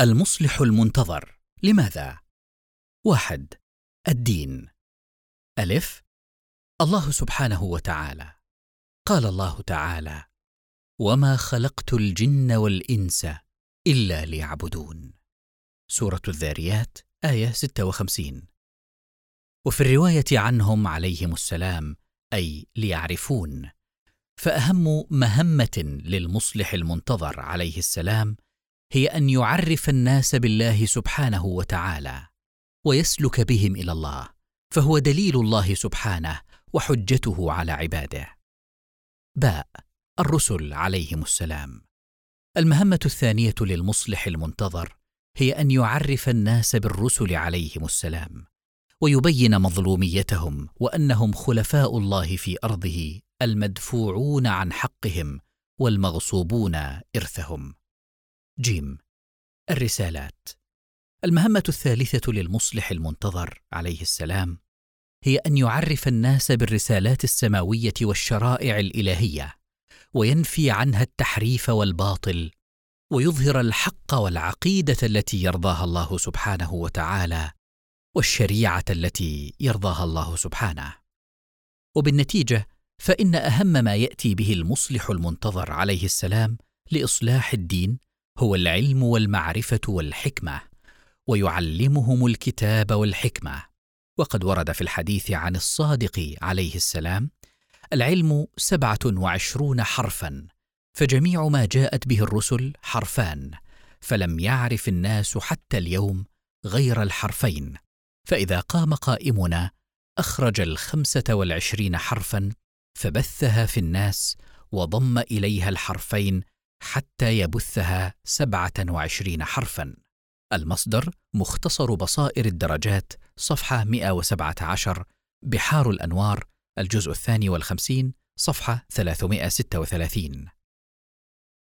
المصلح المنتظر. لماذا؟ واحد الدين. ألف الله سبحانه وتعالى. قال الله تعالى وما خلقت الجن والإنس إلا ليعبدون. سورة الذاريات آية 56 وفي الرواية عنهم عليهم السلام أي ليعرفون. فأهم مهمة للمصلح المنتظر عليه السلام هي أن يعرف الناس بالله سبحانه وتعالى ويسلك بهم إلى الله فهو دليل الله سبحانه وحجته على عباده. باء الرسل عليهم السلام. المهمة الثانية للمصلح المنتظر هي أن يعرف الناس بالرسل عليهم السلام ويبين مظلوميتهم وأنهم خلفاء الله في أرضه المدفوعون عن حقهم والمغصوبون إرثهم. جيم. الرسالات. المهمة الثالثة للمصلح المنتظر عليه السلام هي أن يعرف الناس بالرسالات السماوية والشرائع الإلهية وينفي عنها التحريف والباطل ويظهر الحق والعقيدة التي يرضاها الله سبحانه وتعالى والشريعة التي يرضاها الله سبحانه. وبالنتيجة فإن أهم ما يأتي به المصلح المنتظر عليه السلام لإصلاح الدين هو العلم والمعرفة والحكمة ويعلمهم الكتاب والحكمة. وقد ورد في الحديث عن الصادق عليه السلام العلم سبعة وعشرون حرفا فجميع ما جاءت به الرسل حرفان فلم يعرف الناس حتى اليوم غير الحرفين. فإذا قام قائمنا أخرج الخمسة والعشرين حرفا فبثها في الناس وضم إليها الحرفين حتى يبثها سبعة وعشرين حرفا. المصدر مختصر بصائر الدرجات صفحة 117 بحار الأنوار الجزء الثاني والخمسين صفحة 336